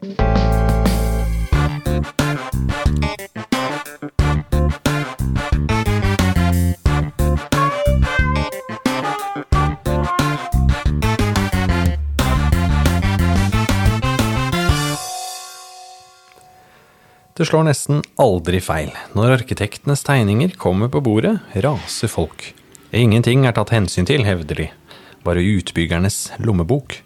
Det slår nesten aldri feil. Når arkitektenes tegninger kommer på bordet, raser folk. Ingenting er tatt hensyn til, hevder de. Bare utbyggernes lommebok.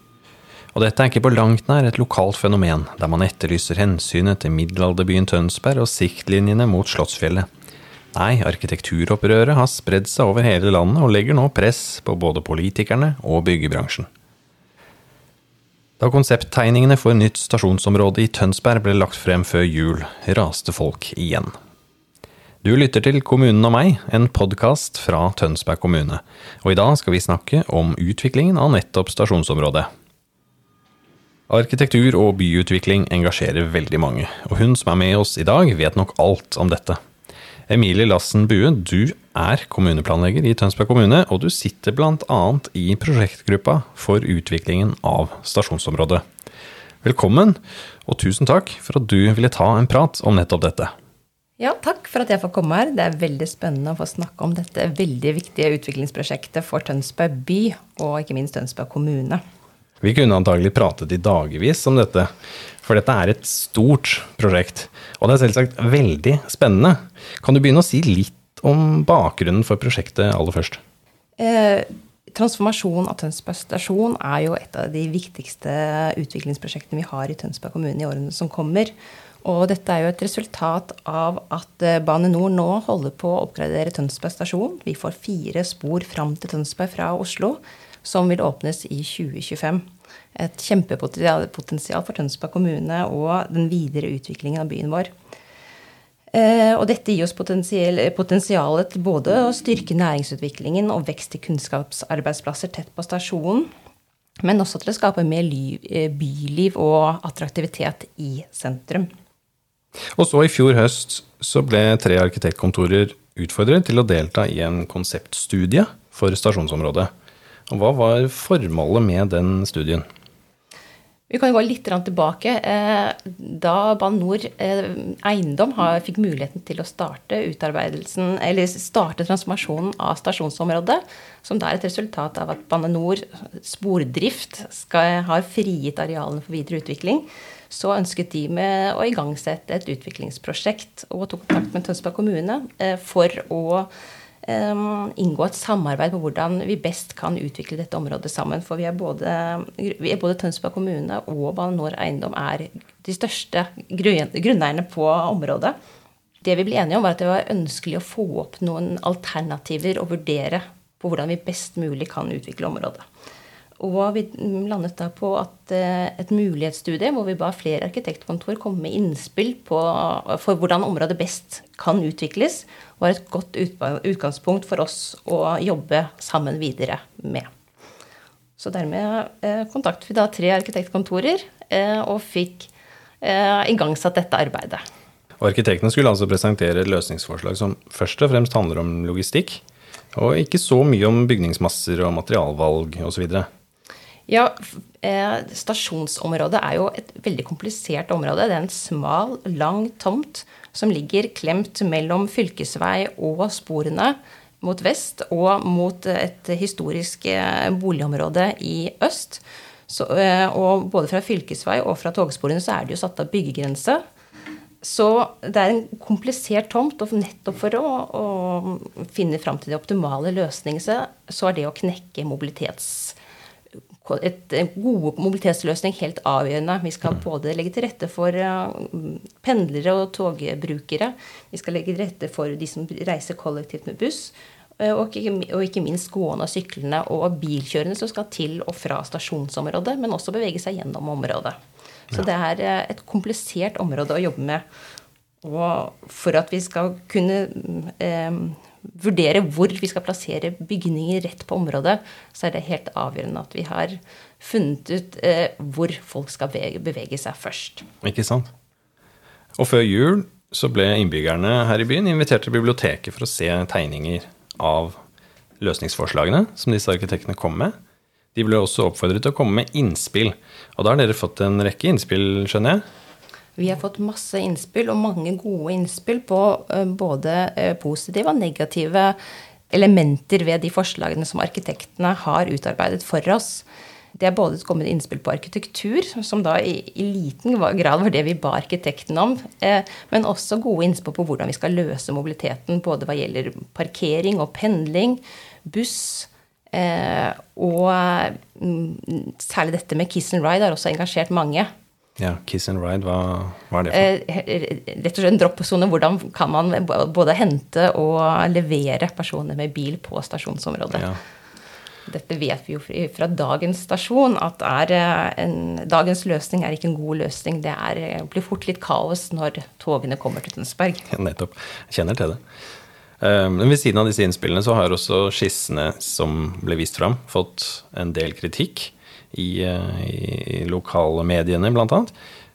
Og dette er ikke på langt nær et lokalt fenomen, der man etterlyser hensynet til middelalderbyen Tønsberg og siktlinjene mot Slottsfjellet. Nei, arkitekturopprøret har spredd seg over hele landet og legger nå press på både politikerne og byggebransjen. Da konsepttegningene for nytt stasjonsområde i Tønsberg ble lagt frem før jul, raste folk igjen. Du lytter til Kommunen og meg, en podkast fra Tønsberg kommune. Og i dag skal vi snakke om utviklingen av nettopp stasjonsområdet. Arkitektur og byutvikling engasjerer veldig mange, og hun som er med oss i dag, vet nok alt om dette. Emilie Lassen Bue, du er kommuneplanlegger i Tønsberg kommune, og du sitter bl.a. i prosjektgruppa for utviklingen av stasjonsområdet. Velkommen, og tusen takk for at du ville ta en prat om nettopp dette. Ja, takk for at jeg får komme her. Det er veldig spennende å få snakke om dette veldig viktige utviklingsprosjektet for Tønsberg by, og ikke minst Tønsberg kommune. Vi kunne antagelig pratet i dagevis om dette, for dette er et stort prosjekt. Og det er selvsagt veldig spennende. Kan du begynne å si litt om bakgrunnen for prosjektet aller først? Eh, transformasjon av Tønsberg stasjon er jo et av de viktigste utviklingsprosjektene vi har i Tønsberg kommune i årene som kommer. Og dette er jo et resultat av at eh, Bane NOR nå holder på å oppgradere Tønsberg stasjon. Vi får fire spor fram til Tønsberg fra Oslo, som vil åpnes i 2025 et kjempepotensial for Tønsberg kommune og den videre utviklingen av byen vår. Eh, og dette gir oss potensialet til både å styrke næringsutviklingen og vekst i kunnskapsarbeidsplasser tett på stasjonen, men også til å skape mer eh, byliv og attraktivitet i sentrum. Og så i fjor høst så ble tre arkitektkontorer utfordret til å delta i en konseptstudie for stasjonsområdet. Og hva var formålet med den studien? Vi kan gå litt tilbake. Eh, da Bane NOR eh, Eiendom fikk muligheten til å starte starte transformasjonen av stasjonsområdet, som da er et resultat av at Bane NOR Spordrift skal, har frigitt arealene for videre utvikling, så ønsket de med å igangsette et utviklingsprosjekt og tok kontakt med Tønsberg kommune eh, for å inngå et samarbeid på hvordan vi best kan utvikle dette området sammen. For vi er både, vi er både Tønsberg kommune og Bane NOR Eiendom er de største grunneierne på området. Det vi ble enige om, var at det var ønskelig å få opp noen alternativer og vurdere på hvordan vi best mulig kan utvikle området. Og vi landet da på at eh, et mulighetsstudie hvor vi ba flere arkitektkontor komme med innspill på, for hvordan området best kan utvikles, var et godt utgangspunkt for oss å jobbe sammen videre med. Så dermed eh, kontaktet vi da tre arkitektkontorer eh, og fikk igangsatt dette arbeidet. Arkitektene skulle altså presentere løsningsforslag som først og fremst handler om logistikk, og ikke så mye om bygningsmasser og materialvalg osv. Ja, eh, Stasjonsområdet er jo et veldig komplisert område. Det er en smal, lang tomt som ligger klemt mellom fylkesvei og sporene mot vest og mot et historisk eh, boligområde i øst. Så, eh, og både fra fylkesvei og fra togsporene så er det jo satt av byggegrense. Så det er en komplisert tomt, og nettopp for å, å finne fram til de optimale løsningene, så er det å knekke mobilitets et, en god mobilitetsløsning helt avgjørende. Vi skal mm. både legge til rette for uh, pendlere og togbrukere. Vi skal legge til rette for de som reiser kollektivt med buss. Uh, og, ikke, minst gående og syklende og bilkjørende som skal til og fra stasjonsområdet, men også bevege seg gjennom området. Så det er uh, et komplisert område å jobbe med. Og for at vi skal kunne um, vurdere hvor vi skal plassere bygninger rett på området, så er det helt avgjørende at vi har funnet ut eh, hvor folk skal bevege seg først. Ikke sant. Og før jul så ble innbyggerne her i byen invitert til biblioteket for å se tegninger av løsningsforslagene som disse arkitektene kom med. De ble også oppfordret til å komme med innspill. Og da har dere fått en rekke innspill, skjønner jeg? Vi har fått masse innspill, og mange gode innspill på eh, både eh, positive og negative elementer ved de forslagene som arkitektene har utarbeidet for oss. Det er både kommet innspill på arkitektur, som da i, i liten grad var det vi ba arkitektene om, eh, men også gode innspill på hvordan vi skal løse mobiliteten, både hva gjelder parkering og pendling, buss. Eh, og mm, særlig dette med kiss and ride har også engasjert mange. Ja, Kiss and ride, hva, hva er det for? Eh, rett og slett en droppsone. Hvordan kan man både hente og levere personer med bil på stasjonsområdet? Ja. Dette vet vi jo fra dagens stasjon, at en, dagens løsning er ikke en god løsning. Det er, blir fort litt kaos når togene kommer til Tønsberg. Ja, nettopp. Jeg kjenner til det. Eh, men ved siden av disse innspillene så har også skissene som ble vist fram, fått en del kritikk i, eh, i lokale mediene, bl.a.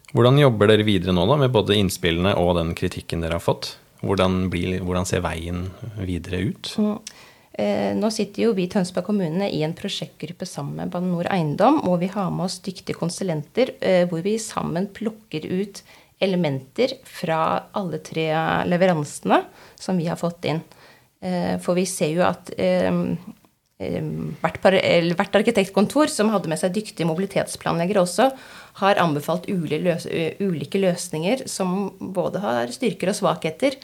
Hvordan jobber dere videre nå da, med både innspillene og den kritikken dere har fått? Hvordan, blir, hvordan ser veien videre ut? Mm. Eh, nå sitter jo vi i Tønsberg kommune i en prosjektgruppe sammen med Bane NOR Eiendom, og vi har med oss dyktige konsulenter eh, hvor vi sammen plukker ut elementer fra alle tre leveransene som vi har fått inn. For vi ser jo at Eh, hvert, hvert, arkitektkontor som hadde med seg dyktige mobilitetsplanleggere også, har anbefalt ulike løsninger som både har styrker og svakheter.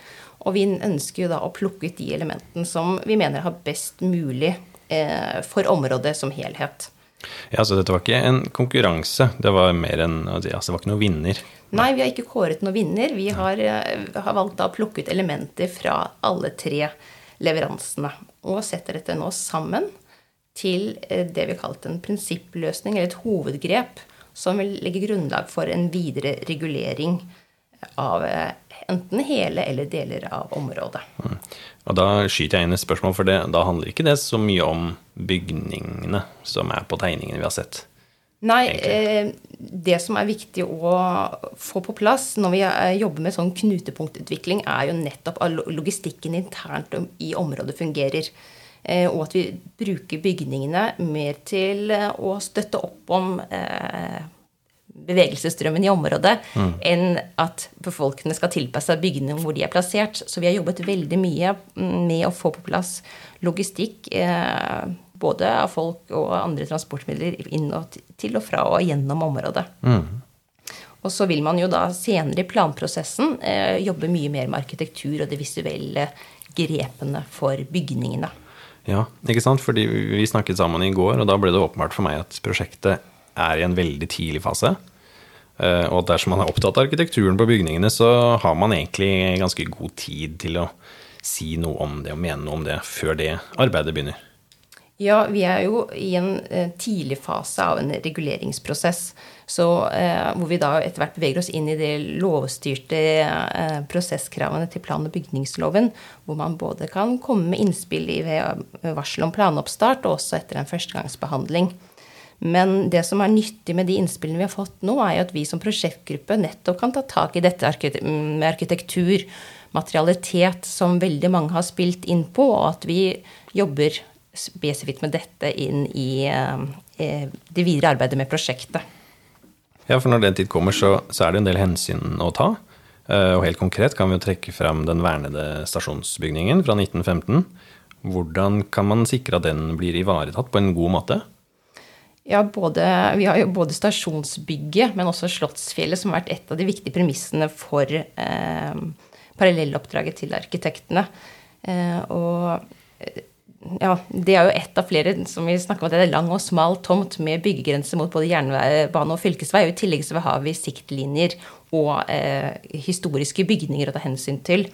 Og vi ønsker jo da å plukke ut de elementene som vi mener har best mulig eh, for området som helhet. Ja, Så dette var ikke en konkurranse, det var mer en, altså det var ikke noen vinner? Nei, vi har ikke kåret noen vinner. Vi har, eh, har valgt da å plukke ut elementer fra alle tre leveransene og setter dette nå sammen til eh, det vi kalte en prinsippløsning, eller et hovedgrep, som vil legge grunnlag for en videre regulering av eh, enten hele eller deler av området. Og Da skyter jeg inn et spørsmål, for det, da handler ikke det så mye om bygningene som er på tegningene vi har sett? Nei, eh, det som er viktig å få på plass når vi eh, jobber med sånn knutepunktutvikling, er jo nettopp at logistikken internt i området fungerer. Eh, og at vi bruker bygningene mer til å støtte opp om bevegelsesstrømmen i området, mm. enn at befolkningen skal tilpasse seg bygningene hvor de er plassert. Så vi har jobbet veldig mye med å få på plass logistikk både av folk og andre transportmidler inn og til og fra og gjennom området. Mm. Og så vil man jo da senere i planprosessen eh, jobbe mye mer med arkitektur og de visuelle grepene for bygningene. Ja, ikke sant? Fordi vi snakket sammen i går, og da ble det åpenbart for meg at prosjektet er i en veldig tidlig fase. Og at dersom man er opptatt av arkitekturen på bygningene, så har man egentlig ganske god tid til å si noe om det og mene noe om det før det arbeidet begynner. Ja, vi er jo i en eh, tidlig fase av en reguleringsprosess. Så, eh, hvor vi da etter hvert beveger oss inn i de lovstyrte eh, prosesskravene til plan- og bygningsloven. Hvor man både kan komme med innspill ved varsel om planoppstart, og også etter en førstegangsbehandling. Men det som er nyttig med de innspillene vi har fått nå, er jo at vi som prosjektgruppe nettopp kan ta tak i dette med arkitektur, materialitet, som veldig mange har spilt inn på, og at vi jobber spesifikt med dette inn i eh, det videre arbeidet med prosjektet. Ja, for når den tid kommer, så, så er det en del hensyn å ta. Eh, og helt konkret kan vi jo trekke fram den vernede stasjonsbygningen fra 1915. Hvordan kan man sikre at den blir ivaretatt på en god måte? Ja, både, Vi har jo både stasjonsbygget, men også Slottsfjellet, som har vært et av de viktige premissene for eh, parallelloppdraget til arkitektene. Eh, og ja, det er jo ett av flere som vi snakker om det er lang og smal tomt med byggegrense mot både jernbane og fylkesvei. og I tillegg så har vi siktlinjer og eh, historiske bygninger å ta hensyn til.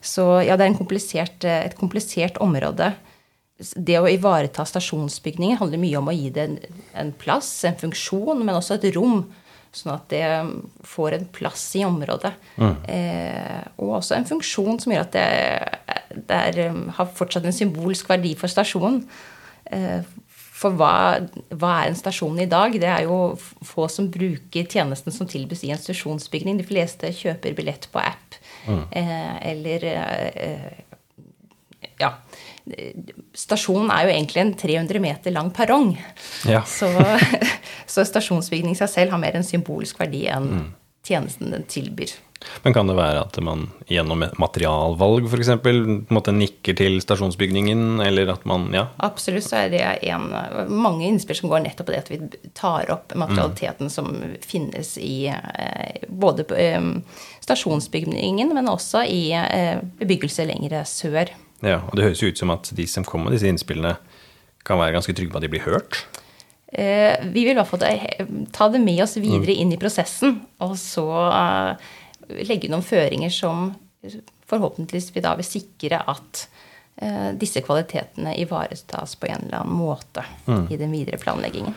Så ja, det er komplisert, eh, et komplisert område. Det å ivareta stasjonsbygninger handler mye om å gi det en, en plass, en funksjon, men også et rom. Sånn at det får en plass i området. Mm. Eh, og også en funksjon som gjør at det, det er, um, har fortsatt en symbolsk verdi for stasjonen. Eh, for hva, hva, er en stasjon i dag? Det er jo få som bruker tjenesten som tilbys i en stasjonsbygning. De fleste kjøper billett på app. Mm. Eh, eller eh, ja, Stasjonen er jo egentlig en 300 meter lang perrong. Ja. Så, så stasjonsbygning i seg selv har mer en symbolsk verdi enn mm. tjenesten den tilbyr. Men kan det være at man gjennom materialvalg f.eks. nikker til stasjonsbygningen, eller at man Ja. Absolutt så er det en, mange innspill som går nettopp på det at vi tar opp materialiteten mm. som finnes i eh, både eh, stasjonsbygningen, men også i eh, bebyggelse lenger sør. Ja, og det høres jo ut som at de som kommer med disse innspillene, kan være ganske trygge på at de blir hørt? Vi vil i hvert fall ta det med oss videre mm. inn i prosessen, og så legge noen føringer som forhåpentligvis vi da vil sikre at eh, disse kvalitetene ivaretas på en eller annen måte mm. i den videre planleggingen.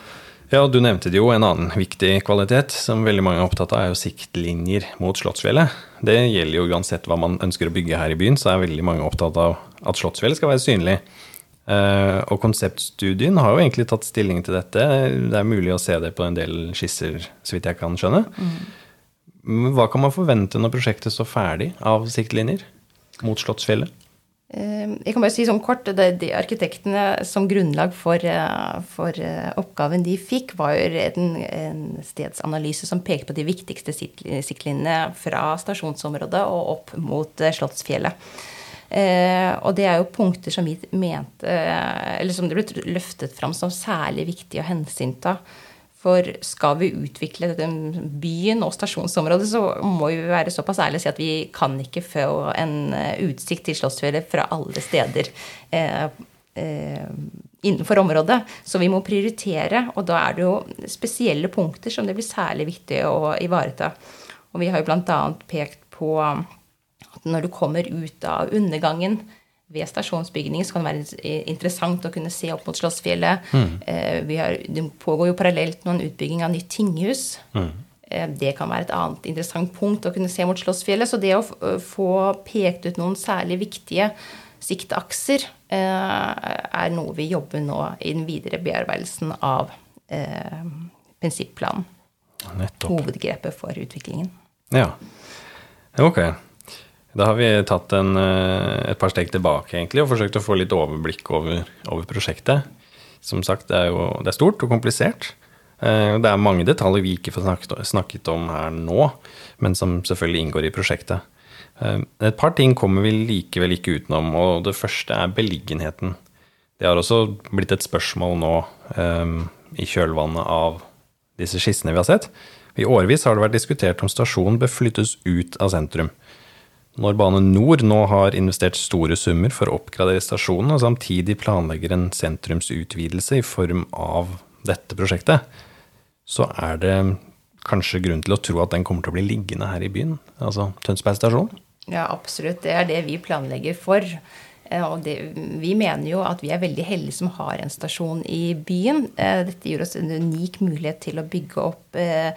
Ja, Du nevnte det jo. En annen viktig kvalitet som veldig mange er opptatt av, er jo siktlinjer mot Slottsfjellet. Det gjelder jo uansett hva man ønsker å bygge her i byen, så er veldig mange opptatt av at Slottsfjellet skal være synlig. Eh, og konseptstudien har jo egentlig tatt stilling til dette. Det er mulig å se det på en del skisser, så vidt jeg kan skjønne. Mm. Hva kan man forvente når prosjektet står ferdig av siktlinjer mot Slottsfjellet? Eh, jeg kan bare si sånn kort, det, de Arkitektene som grunnlag for, eh, for, oppgaven de fikk, var en, en stedsanalyse som pekte på de viktigste siktlinjene fra stasjonsområdet og opp mot Slottsfjellet. Eh, og det er jo punkter som vi mente Eller som det ble løftet fram som særlig viktig å hensynta for skal vi utvikle byen og stasjonsområdet, så må vi være såpass ærlige og si at vi kan ikke få en eh, utsikt til Slottsfjellet fra alle steder eh, eh, innenfor området. Så vi må prioritere, og da er det jo spesielle punkter som det blir særlig viktig å ivareta. Og vi har jo bl.a. pekt på at når du kommer ut av undergangen, ved stasjonsbygning så kan det være interessant å kunne se opp mot Slottsfjellet. Mm. Har, det pågår jo parallelt noen utbygging av nytt tinghus. Mm. Eh, det kan være et annet interessant punkt å kunne se mot Slottsfjellet. Så det å få pekt ut noen særlig viktige siktakser eh, er noe vi jobber nå i den videre bearbeidelsen av eh, prinsipplanen. Hovedgrepet for utviklingen. Ja. Ok. Da har vi tatt en, eh, et par steg tilbake egentlig, og forsøkt å få litt overblikk over, over prosjektet. Som sagt, det er jo det er stort og komplisert. Eh, det er mange detaljer vi ikke får snakket, snakket om her nå, men som selvfølgelig inngår i prosjektet. Eh, et par ting kommer vi likevel ikke utenom, og det første er beliggenheten. Det har også blitt et spørsmål nå i kjølvannet av disse skissene vi har sett. I årevis har det vært diskutert om stasjonen bør flyttes ut av sentrum. Når Bane Nor nå har investert store summer for å oppgradere stasjonen, og samtidig planlegger en sentrumsutvidelse i form av dette prosjektet, så er det kanskje grunn til å tro at den kommer til å bli liggende her i byen? Altså Tønsberg stasjon? Ja, absolutt. Det er det vi planlegger for. Eh, og det, vi mener jo at vi er veldig heldige som har en stasjon i byen. Eh, dette gir oss en unik mulighet til å bygge opp eh,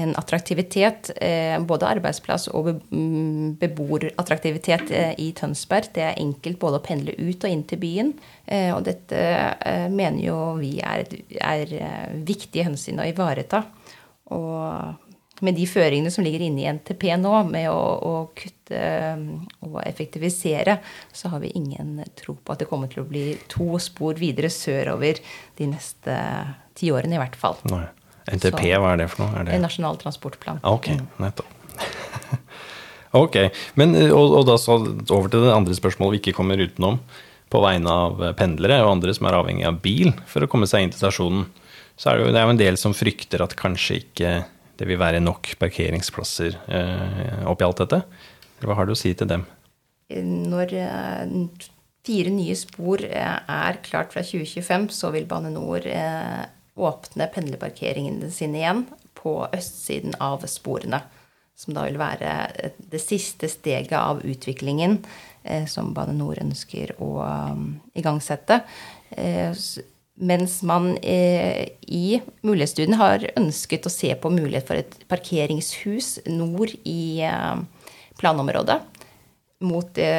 en attraktivitet, eh, både arbeidsplass og mm, beboerattraktivitet eh, i Tønsberg. Det er enkelt både å pendle ut og inn til byen. Eh, og dette mener jo vi er, er viktige hensyn å ivareta. Og med de føringene som ligger inne i NTP nå, med å, å, kutte og effektivisere, så har vi ingen tro på at det kommer til å bli to spor videre sørover de neste ti årene, i hvert fall. Nei. NTP, hva er det for noe? Er det... Nasjonal transportplan. Ah, ok, nettopp. ok, Men, og, og, da så over til det andre spørsmålet vi ikke kommer utenom. På vegne av pendlere og andre som er avhengig av bil for å komme seg inn til stasjonen, så er det jo, det er jo en del som frykter at kanskje ikke det vil være nok parkeringsplasser eh, oppi alt dette. Hva har du å si til dem? Når eh, fire nye spor eh, er klart fra 2025, så vil Bane NOR eh, åpne pendlerparkeringene sine igjen på østsiden av sporene. Som da vil være det siste steget av utviklingen eh, som Bane NOR ønsker å um, igangsette. Eh, mens man eh, i mulighetsstudien har ønsket å se på mulighet for et parkeringshus nord i eh, planområdet mot det,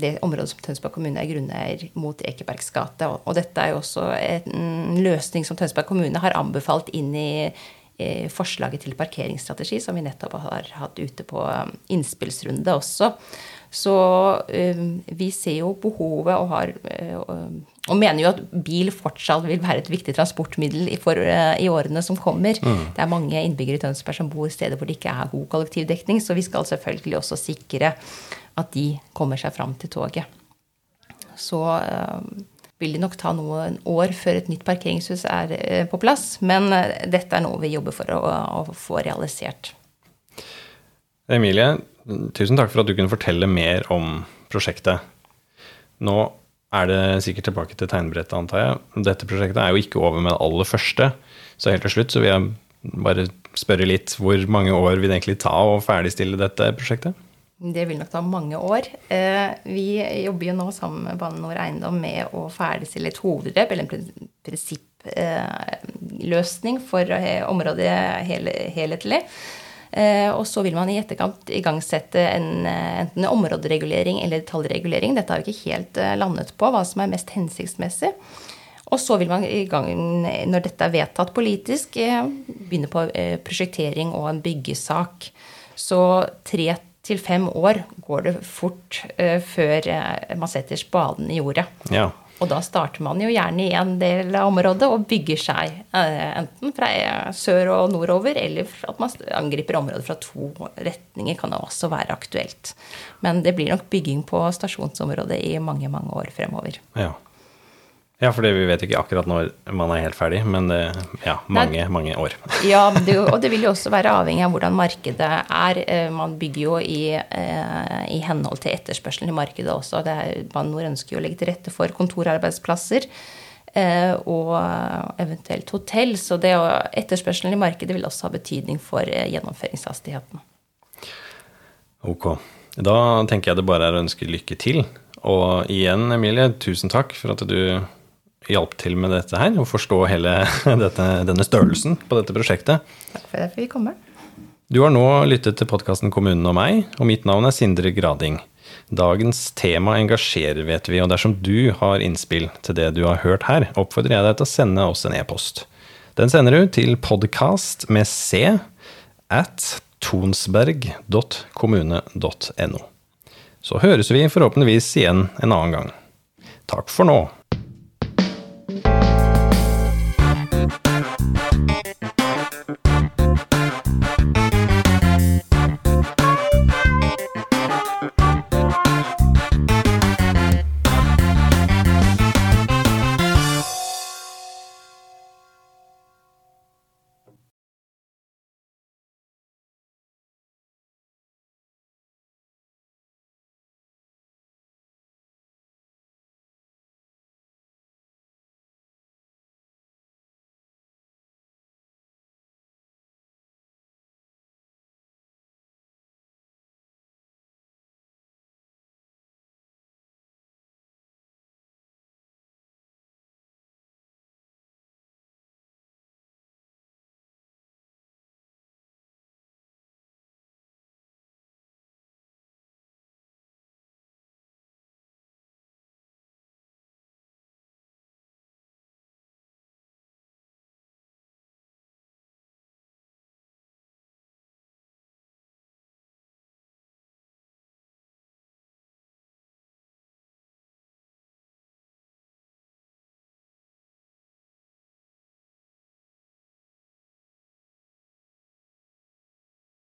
det, området som Tønsberg kommune er grunneier mot Ekebergs gate. Og, og, dette er jo også en løsning som Tønsberg kommune har anbefalt inn i, eh, forslaget til parkeringsstrategi som vi nettopp har hatt ute på innspillsrunde også. Så um, vi ser jo behovet og har uh, og mener jo at bil fortsatt vil være et viktig transportmiddel i, for, uh, i årene som kommer. Mm. Det er mange innbyggere i Tønsberg som bor steder hvor det ikke er god kollektivdekning, så vi skal selvfølgelig også sikre at de kommer seg fram til toget. Så vil det nok ta noen år før et nytt parkeringshus er på plass. Men dette er noe vi jobber for å, å, få realisert. Emilie, tusen takk for at du kunne fortelle mer om prosjektet. Nå er det sikkert tilbake til tegnebrettet, antar jeg. Dette prosjektet er jo ikke over med det aller første. Så helt til slutt så vil jeg bare spørre litt hvor mange år vil det egentlig ta å ferdigstille dette prosjektet? Det vil nok ta mange år. Eh, vi jobber jo nå sammen med Bane NOR Eiendom med å ferdigstille et hovedgrep, eller en prinsippløsning for eh, området helhetlig. Eh, og så vil man i etterkant igangsette en, enten en områderegulering eller detaljregulering. Dette har vi ikke helt landet på, hva som er mest hensiktsmessig. Og så vil man i gang, når dette er vedtatt politisk, begynne på prosjektering og en byggesak. Så tre til fem år går det fort før man setter spaden i jordet. Ja. Og da starter man jo gjerne i en del av området og bygger seg uh, enten fra sør og nordover, eller at man angriper området fra to retninger, kan også være aktuelt. Men det blir nok bygging på stasjonsområdet i mange, mange år fremover. Ja. Ja, for vi vet jo ikke akkurat når man er helt ferdig, men det, ja, mange, Nei, mange år. ja, det, og det vil jo også være avhengig av hvordan markedet er. Eh, man bygger jo i, eh, i henhold til etterspørselen i markedet også. Er, man ønsker jo å legge til rette for kontorarbeidsplasser eh, og eventuelt hotell. Så det, etterspørselen i markedet vil også ha betydning for gjennomføringshastigheten. Ok. Da tenker jeg det bare er å ønske lykke til. Og igjen, Emilie, tusen takk for at du hjalp til med dette her, og forstå hele dette, denne størrelsen på dette prosjektet. Takk for at vi kommer. Du har nå lyttet til podkasten Kommunen og meg, og mitt navn er Sindre Grading. Dagens tema engasjerer, vet vi, og dersom du har innspill til det du har hørt her, oppfordrer jeg deg til å sende oss en e-post. Den sender du til podkast med c at tonsberg.kommune.no. Så høres vi forhåpentligvis igjen en annen gang. Takk for nå.